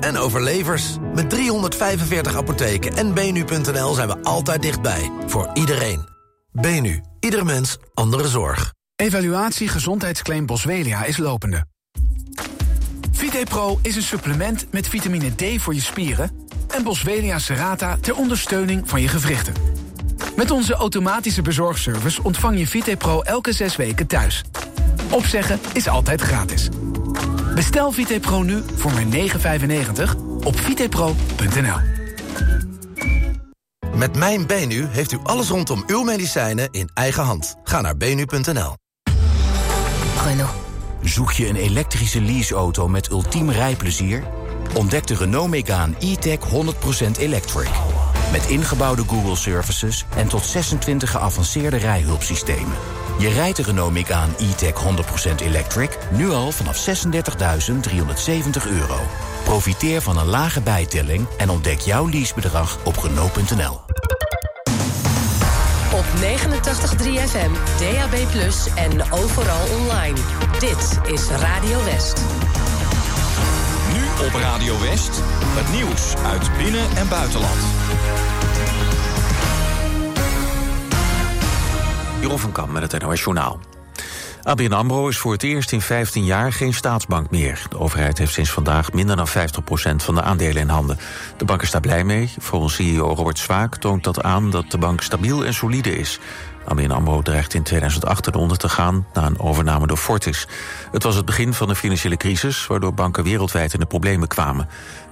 en overlevers. Met 345 apotheken en benu.nl zijn we altijd dichtbij. Voor iedereen. Benu. Ieder mens, andere zorg. Evaluatie gezondheidsclaim Boswellia is lopende. VitePro is een supplement met vitamine D voor je spieren... en Boswellia Serrata ter ondersteuning van je gewrichten. Met onze automatische bezorgservice ontvang je VitePro elke zes weken thuis. Opzeggen is altijd gratis. Bestel VitePro nu voor maar 9,95 op vitepro.nl. Met Mijn Benu heeft u alles rondom uw medicijnen in eigen hand. Ga naar benu.nl. Renault. Zoek je een elektrische leaseauto met ultiem rijplezier? Ontdek de Renault Megane e-tech 100% electric. Met ingebouwde Google Services en tot 26 geavanceerde rijhulpsystemen. Je rijdt de Renault Megane e-tech 100% electric nu al vanaf 36.370 euro. Profiteer van een lage bijtelling en ontdek jouw leasebedrag op Renault.nl. Op 89.3 FM, DAB+, en overal online. Dit is Radio West. Nu op Radio West, het nieuws uit binnen- en buitenland. Jeroen van Kam met het NOS Journaal. ABN AMRO is voor het eerst in 15 jaar geen staatsbank meer. De overheid heeft sinds vandaag minder dan 50% van de aandelen in handen. De bank is daar blij mee. Volgens CEO Robert Zwaak toont dat aan dat de bank stabiel en solide is. ABN AMRO dreigt in 2008 eronder te gaan na een overname door Fortis. Het was het begin van de financiële crisis... waardoor banken wereldwijd in de problemen kwamen.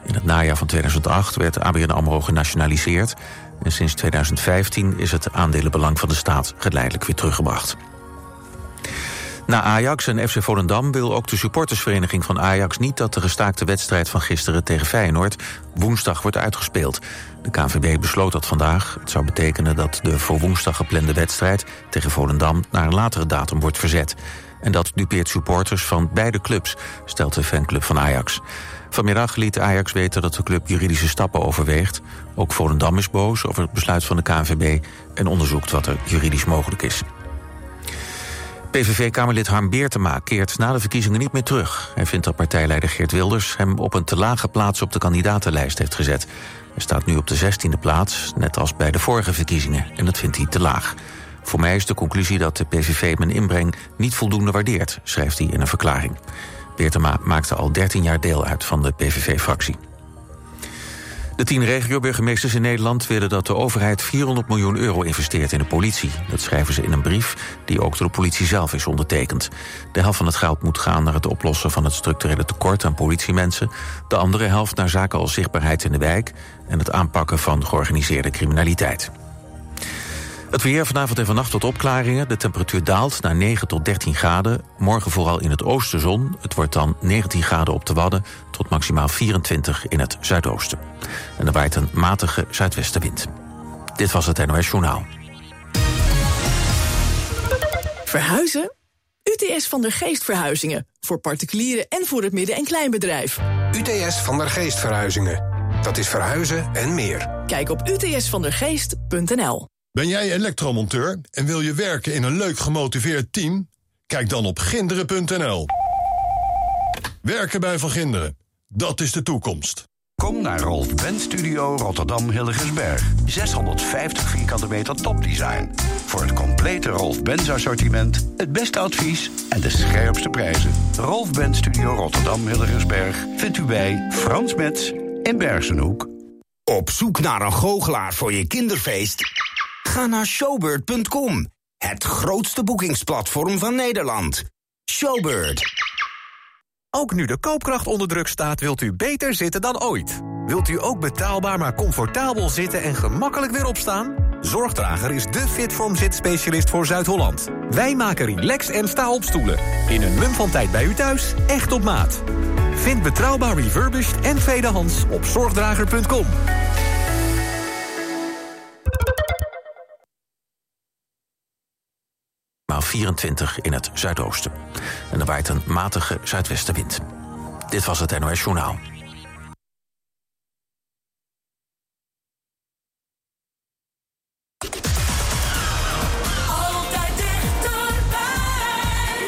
In het najaar van 2008 werd ABN AMRO genationaliseerd... en sinds 2015 is het aandelenbelang van de staat geleidelijk weer teruggebracht. Na Ajax en FC Volendam wil ook de supportersvereniging van Ajax niet dat de gestaakte wedstrijd van gisteren tegen Feyenoord woensdag wordt uitgespeeld. De KNVB besloot dat vandaag. Het zou betekenen dat de voor woensdag geplande wedstrijd tegen Volendam naar een latere datum wordt verzet. En dat dupeert supporters van beide clubs, stelt de fanclub van Ajax. Vanmiddag liet Ajax weten dat de club juridische stappen overweegt. Ook Volendam is boos over het besluit van de KNVB en onderzoekt wat er juridisch mogelijk is. PVV-kamerlid Harm Beertema keert na de verkiezingen niet meer terug. Hij vindt dat partijleider Geert Wilders hem op een te lage plaats op de kandidatenlijst heeft gezet. Hij staat nu op de 16e plaats, net als bij de vorige verkiezingen, en dat vindt hij te laag. Voor mij is de conclusie dat de PVV mijn inbreng niet voldoende waardeert, schrijft hij in een verklaring. Beertema maakte al 13 jaar deel uit van de PVV-fractie. De tien regio-burgemeesters in Nederland willen dat de overheid 400 miljoen euro investeert in de politie. Dat schrijven ze in een brief die ook door de politie zelf is ondertekend. De helft van het geld moet gaan naar het oplossen van het structurele tekort aan politiemensen. De andere helft naar zaken als zichtbaarheid in de wijk en het aanpakken van georganiseerde criminaliteit. Het weer vanavond en vannacht tot opklaringen. De temperatuur daalt naar 9 tot 13 graden. Morgen vooral in het oosten zon. Het wordt dan 19 graden op de Wadden... tot maximaal 24 in het zuidoosten. En er waait een matige zuidwestenwind. Dit was het NOS Journaal. Verhuizen? UTS van der Geest Verhuizingen. Voor particulieren en voor het midden- en kleinbedrijf. UTS van der Geest Verhuizingen. Dat is verhuizen en meer. Kijk op utsvandergeest.nl. Ben jij elektromonteur en wil je werken in een leuk gemotiveerd team? Kijk dan op ginderen.nl. Werken bij Van Ginderen, dat is de toekomst. Kom naar Rolf Ben Studio Rotterdam Hilligensberg. 650 vierkante meter topdesign. Voor het complete Rolf Benz assortiment, het beste advies en de scherpste prijzen. Rolf Ben Studio Rotterdam Hilligensberg vindt u bij Frans Metz in Bergenhoek. Op zoek naar een goochelaar voor je kinderfeest? Ga naar showbird.com, het grootste boekingsplatform van Nederland. Showbird. Ook nu de koopkracht onder druk staat, wilt u beter zitten dan ooit. Wilt u ook betaalbaar maar comfortabel zitten en gemakkelijk weer opstaan? Zorgdrager is de Fitform zitspecialist voor Zuid-Holland. Wij maken relax en sta op stoelen. In een mum van tijd bij u thuis, echt op maat. Vind betrouwbaar refurbished en tweedehands op zorgdrager.com. 24 in het zuidoosten. En er waait een matige zuidwestenwind. Dit was het NOS Journaal. Altijd dichterbij.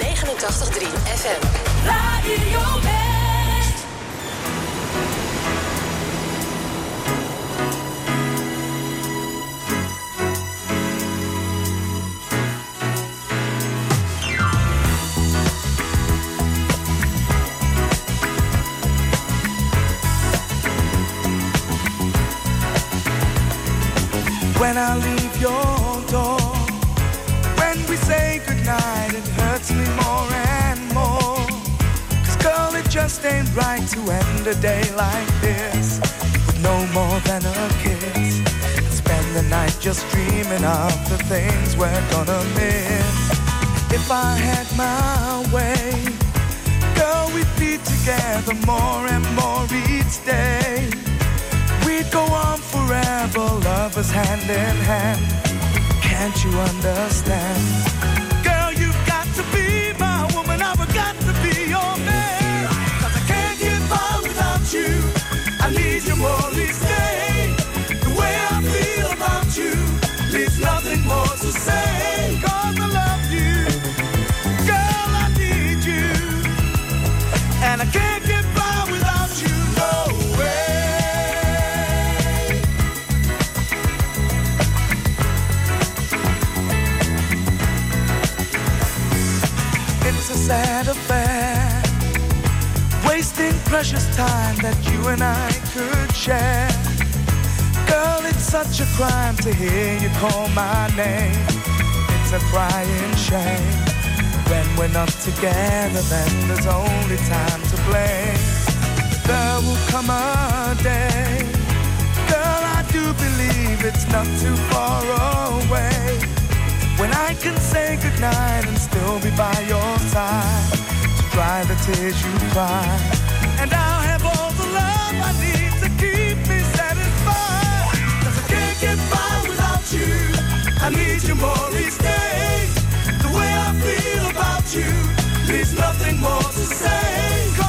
89.3 FM. Radio when I leave your door. When we say goodnight, it hurts me more and more. Cause girl, it just ain't right to end a day like this with no more than a kiss. And spend the night just dreaming of the things we're gonna miss. If I had my way, girl, we'd be together more and more each day. We'd go on forever, lovers hand in hand. Can't you understand? Girl, you've got to be my woman, I've got to be your man. Cause I can't get by without you. I need you more each day. The way I feel about you leaves nothing more to say. Cause sad affair. Wasting precious time that you and I could share. Girl, it's such a crime to hear you call my name. It's a crying shame. When we're not together, then there's only time to blame. There will come a day. Girl, I do believe it's not too far away. When I can say goodnight and still be by your side to dry the tears you cry. And I'll have all the love I need to keep me satisfied. Cause I can't get by without you. I need you more each day. The way I feel about you leaves nothing more to say.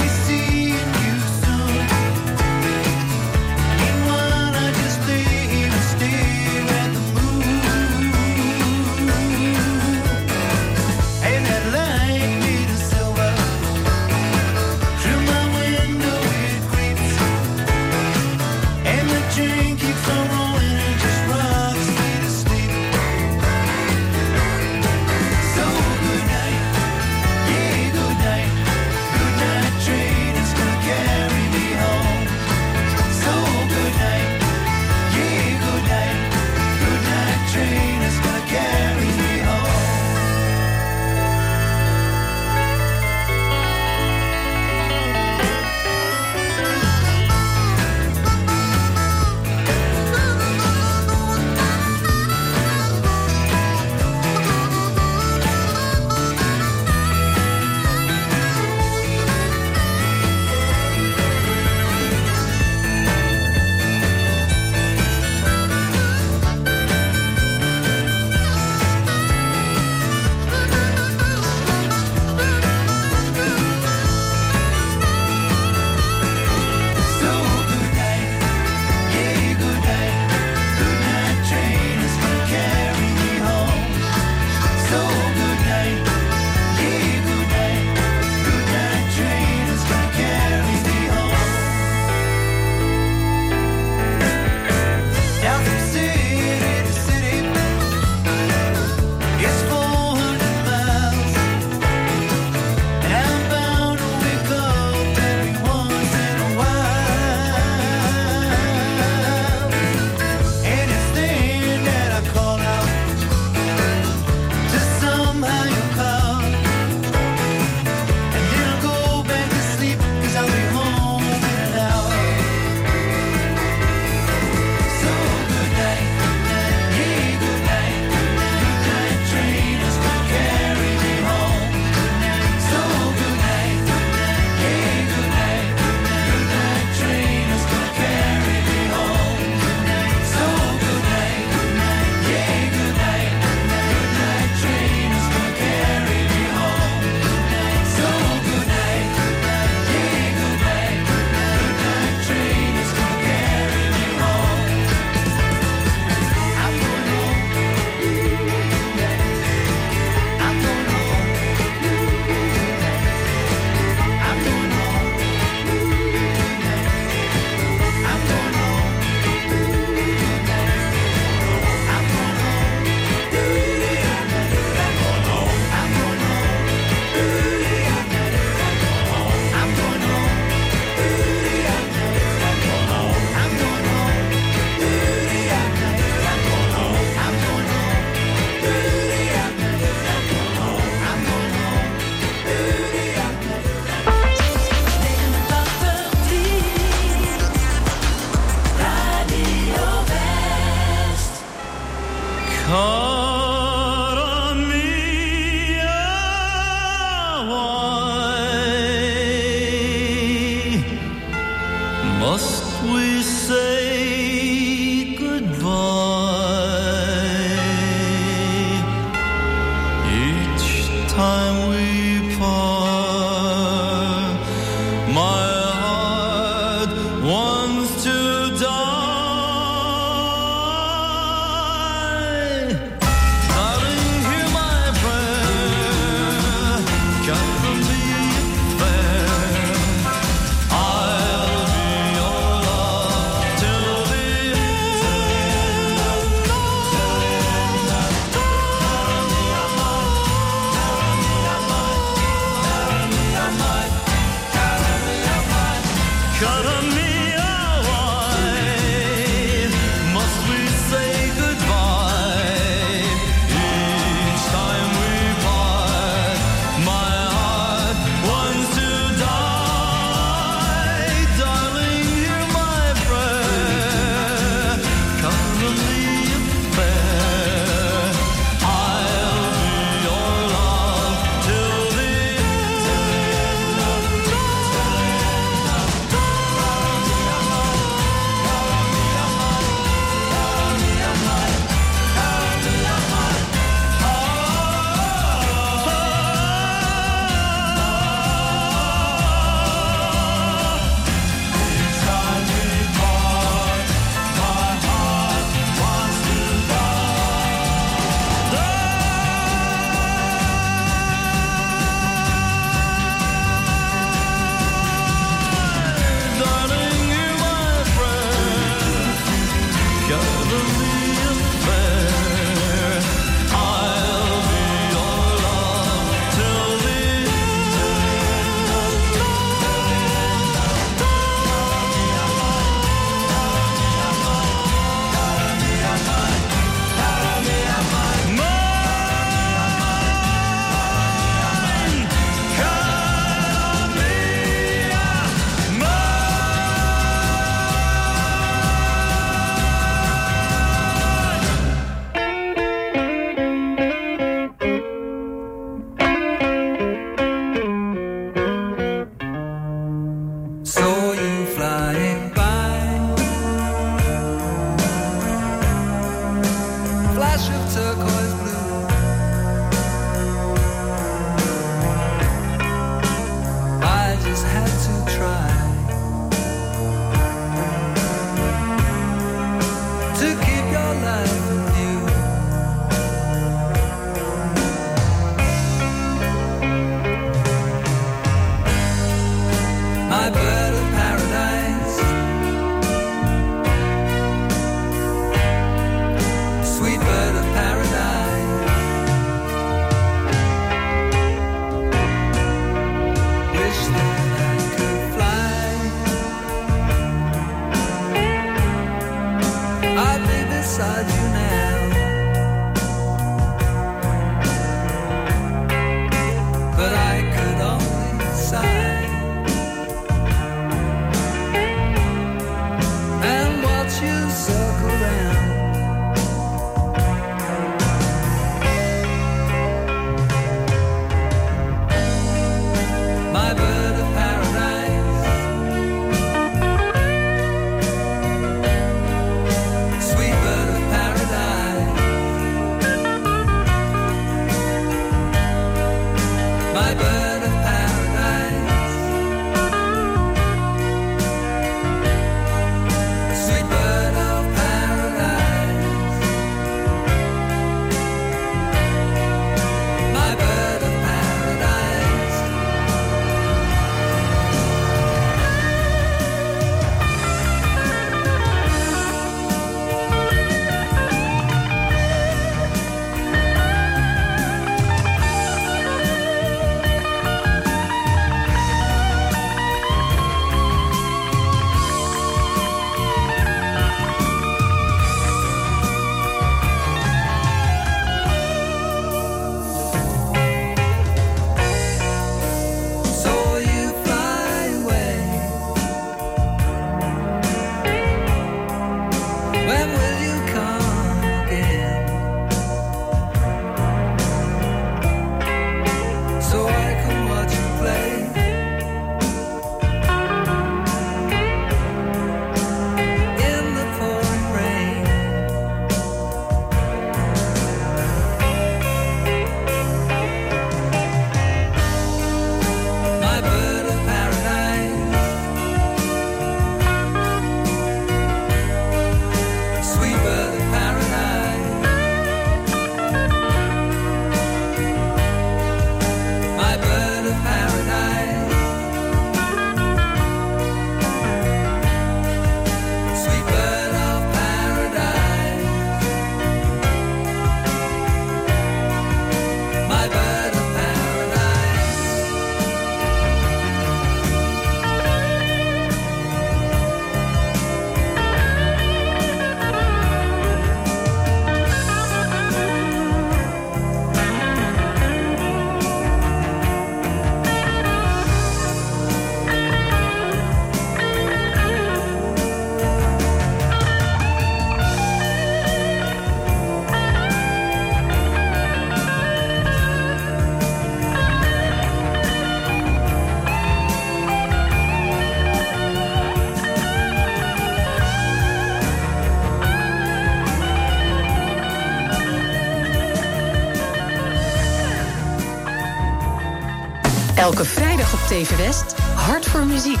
Elke vrijdag op TV West hard voor muziek.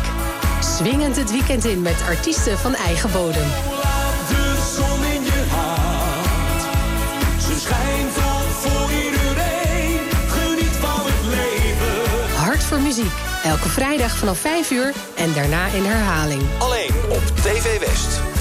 Swingend het weekend in met artiesten van eigen bodem. Laat de zon in je hart. Ze schijnt al voor iedereen. Geniet van het leven. Hart voor muziek. Elke vrijdag vanaf 5 uur en daarna in herhaling. Alleen op TV West.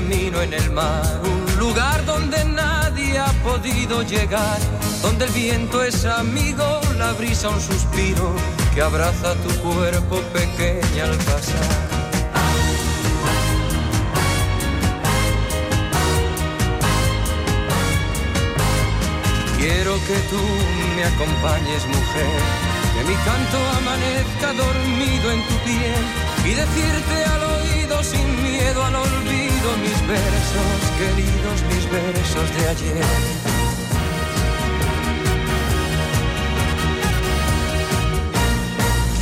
camino en el mar, un lugar donde nadie ha podido llegar, donde el viento es amigo, la brisa un suspiro que abraza tu cuerpo pequeña al pasar. Quiero que tú me acompañes, mujer, que mi canto amanezca dormido en tu piel y decirte al oído sin miedo al olvido mis versos, queridos mis versos de ayer.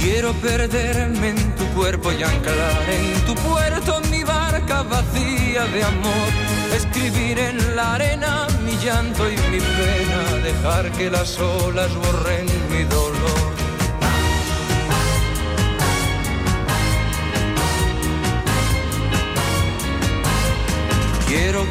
Quiero perderme en tu cuerpo y anclar en tu puerto mi barca vacía de amor. Escribir en la arena mi llanto y mi pena, dejar que las olas borren mi dolor.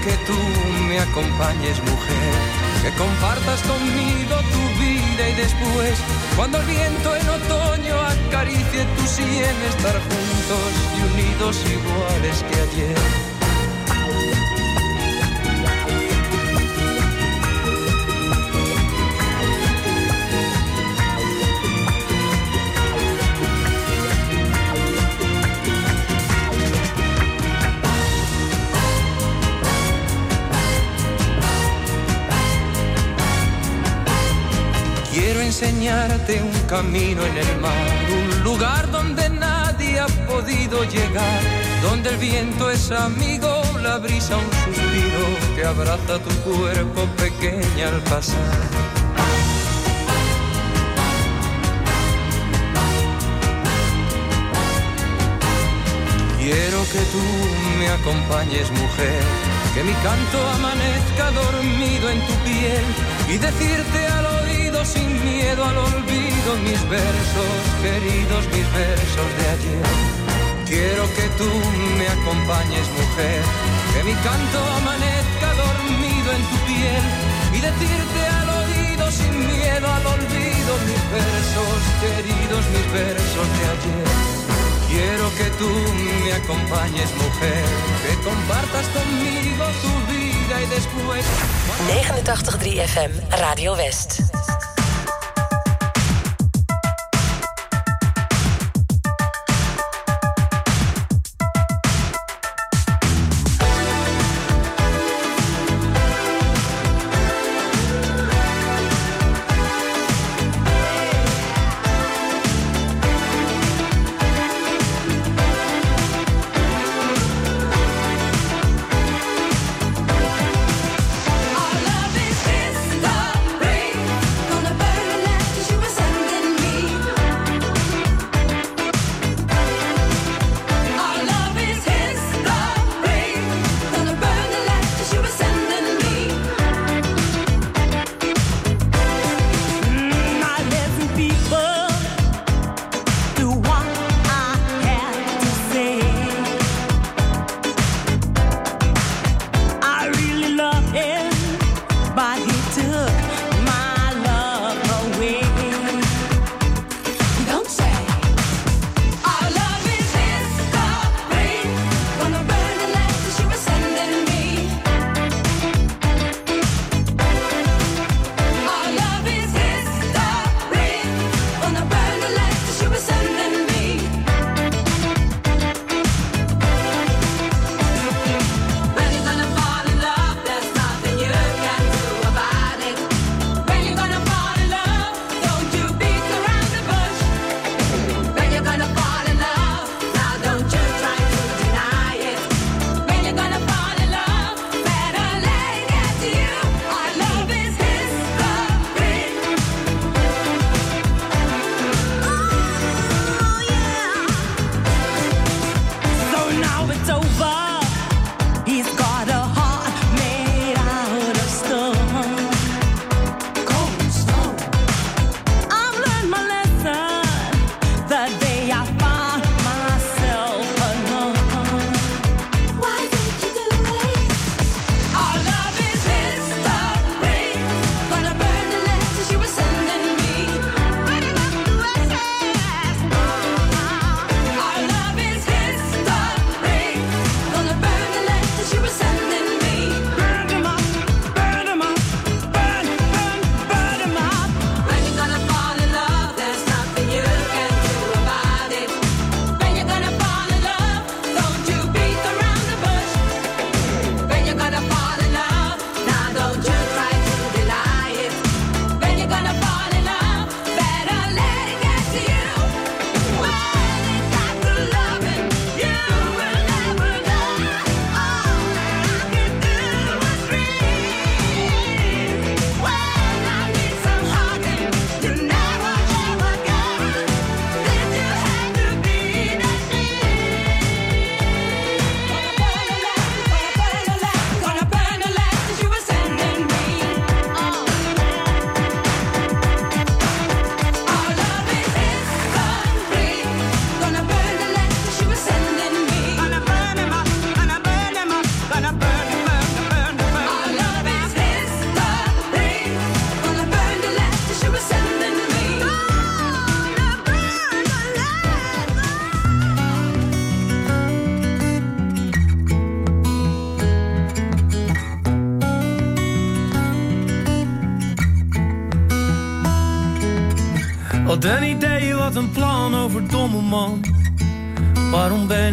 que tú me acompañes, mujer, que compartas conmigo tu vida y después, cuando el viento en otoño acaricie tu sien, estar juntos y unidos iguales que ayer. Enseñarte un camino en el mar, un lugar donde nadie ha podido llegar, donde el viento es amigo, la brisa un suspiro que abraza tu cuerpo pequeña al pasar. Quiero que tú me acompañes, mujer, que mi canto amanezca dormido en tu piel y decirte oído sin miedo al olvido mis versos, queridos mis versos de ayer. Quiero que tú me acompañes, mujer, que mi canto amanezca dormido en tu piel y decirte al oído sin miedo al olvido mis versos, queridos mis versos de ayer. Quiero que tú me acompañes, mujer, que compartas conmigo tu vida y después. 89.3 FM, Radio West.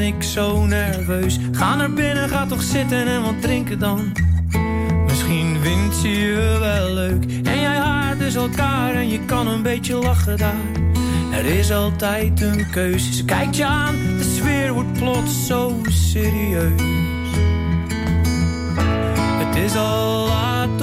ik zo nerveus. Ga naar binnen, ga toch zitten en wat drinken dan. Misschien vindt ze je wel leuk. En jij haart dus elkaar en je kan een beetje lachen daar. Er is altijd een keus. Kijk kijkt je aan, de sfeer wordt plots zo serieus. Het is al laat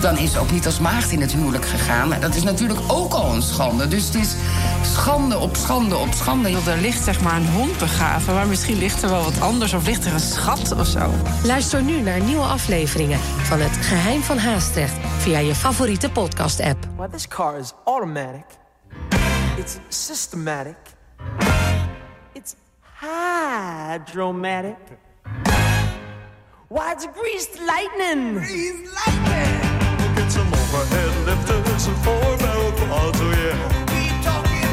dan is ze ook niet als maagd in het huwelijk gegaan. En dat is natuurlijk ook al een schande. Dus het is schande op schande op schande. Er ligt zeg maar een hond begraven, maar misschien ligt er wel wat anders... of ligt er een schat of zo. Luister nu naar nieuwe afleveringen van Het Geheim van Haastrecht... via je favoriete podcast-app. Well, this car is automatic. It's systematic. It's hydromatic. Why, it's greased lightning. Greased lightning. Some overhead lifters and four barrel quads, oh yeah. Keep talking,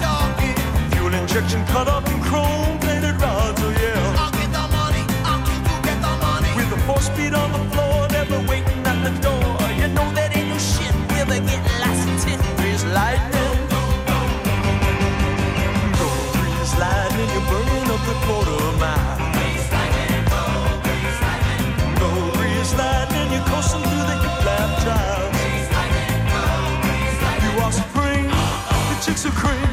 talking. Fuel injection cut up in chrome plated rods, oh yeah. I'll get the money, I'll keep you get the money. With a four speed on the floor, never waiting chicks are cream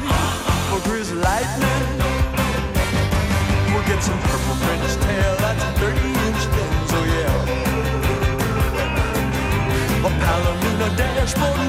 for grease lightning. We'll get some purple French tail, that's 30 inch things, oh yeah. A Palomino dashboard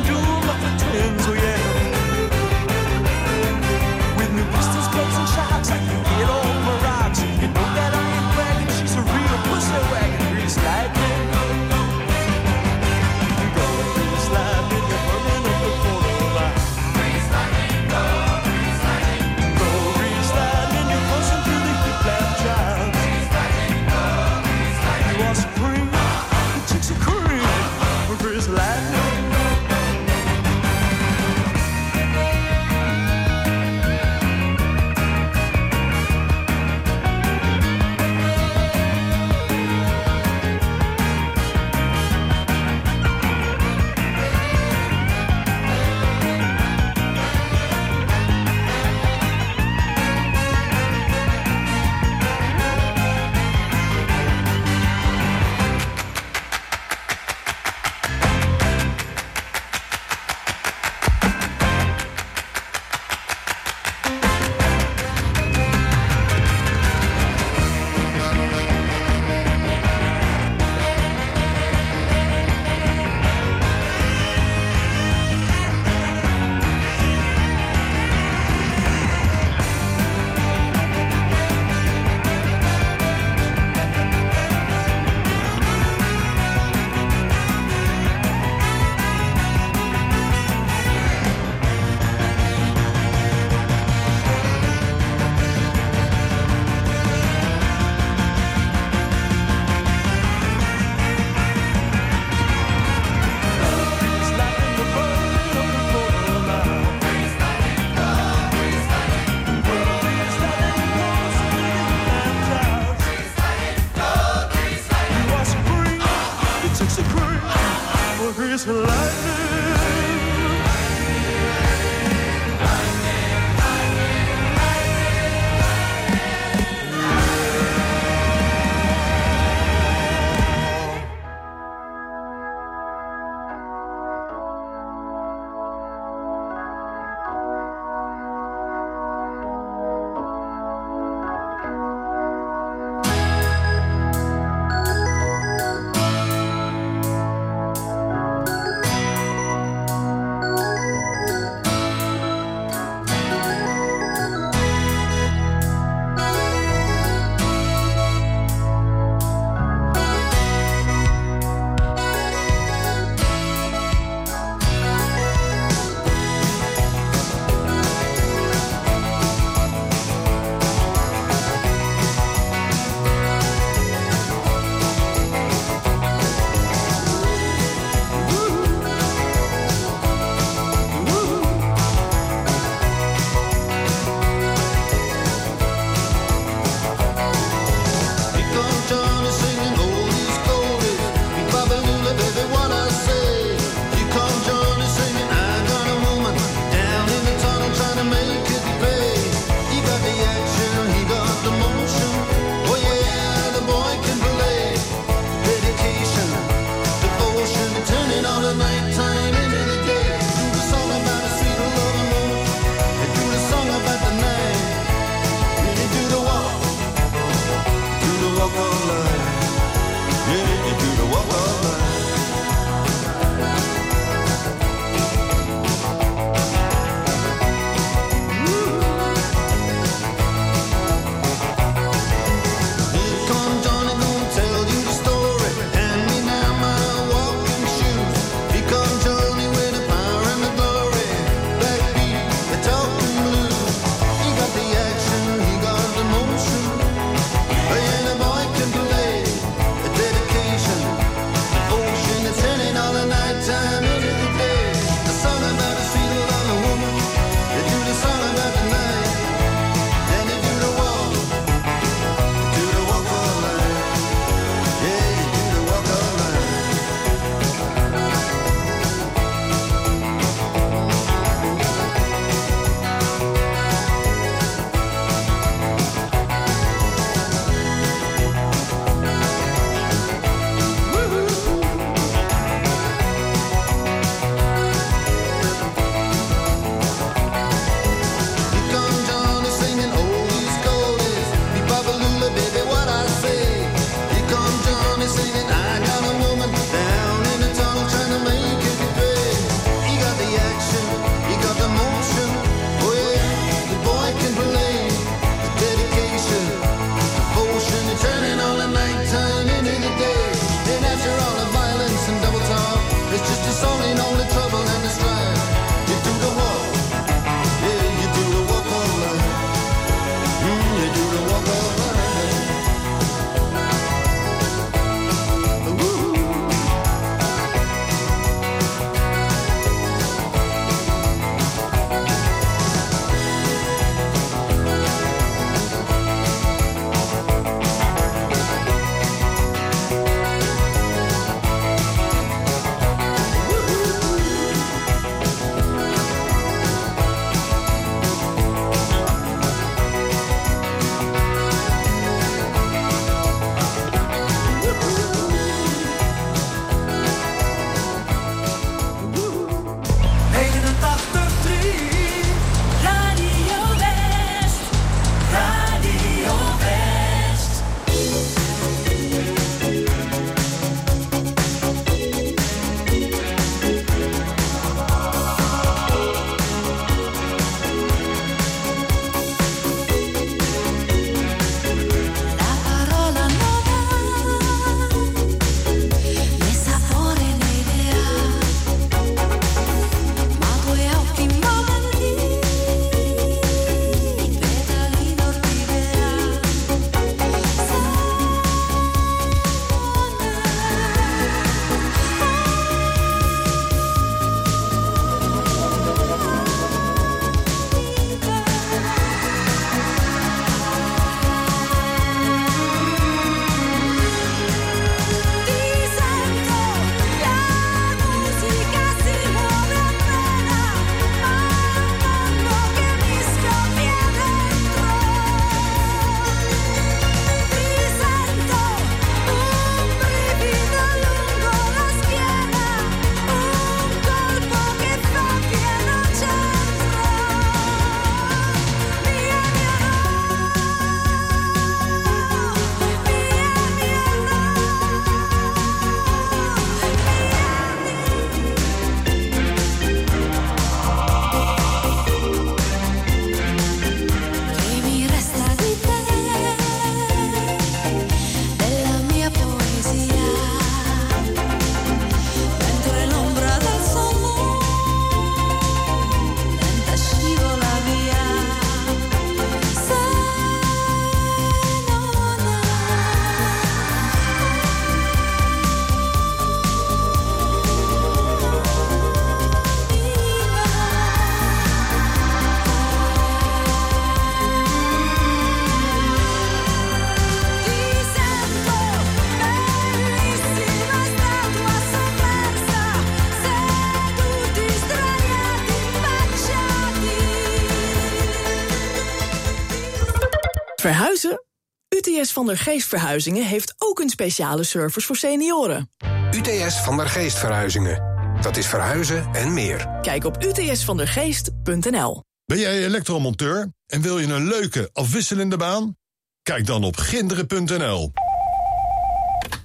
UTS van der Geest Verhuizingen heeft ook een speciale service voor senioren. UTS van der Geest Verhuizingen. Dat is verhuizen en meer. Kijk op utsvandergeest.nl. Ben jij elektromonteur en wil je een leuke, afwisselende baan? Kijk dan op ginderen.nl.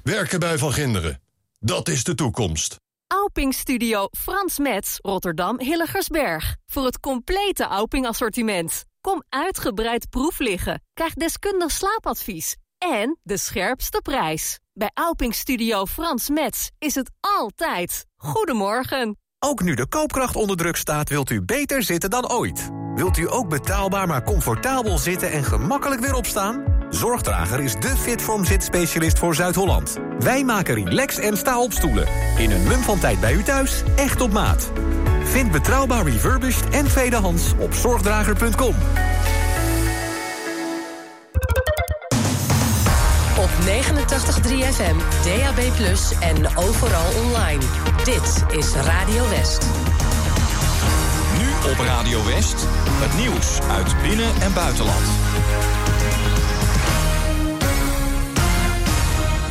Werken bij Van Ginderen. Dat is de toekomst. Auping Studio Frans Metz, Rotterdam Hilligersberg. Voor het complete Auping assortiment. Kom uitgebreid proef liggen. Krijg deskundig slaapadvies. En de scherpste prijs. Bij Auping Studio Frans Metz is het altijd. Goedemorgen. Ook nu de koopkracht onder druk staat, wilt u beter zitten dan ooit. Wilt u ook betaalbaar maar comfortabel zitten en gemakkelijk weer opstaan? Zorgdrager is de Fitform zitspecialist voor Zuid-Holland. Wij maken relax en sta-opstoelen. In een mum van tijd bij u thuis, echt op maat. Vind betrouwbaar refurbished en tweedehands op zorgdrager.com. Op 89.3 FM, DAB+, en overal online. Dit is Radio West. Nu op Radio West, het nieuws uit binnen- en buitenland.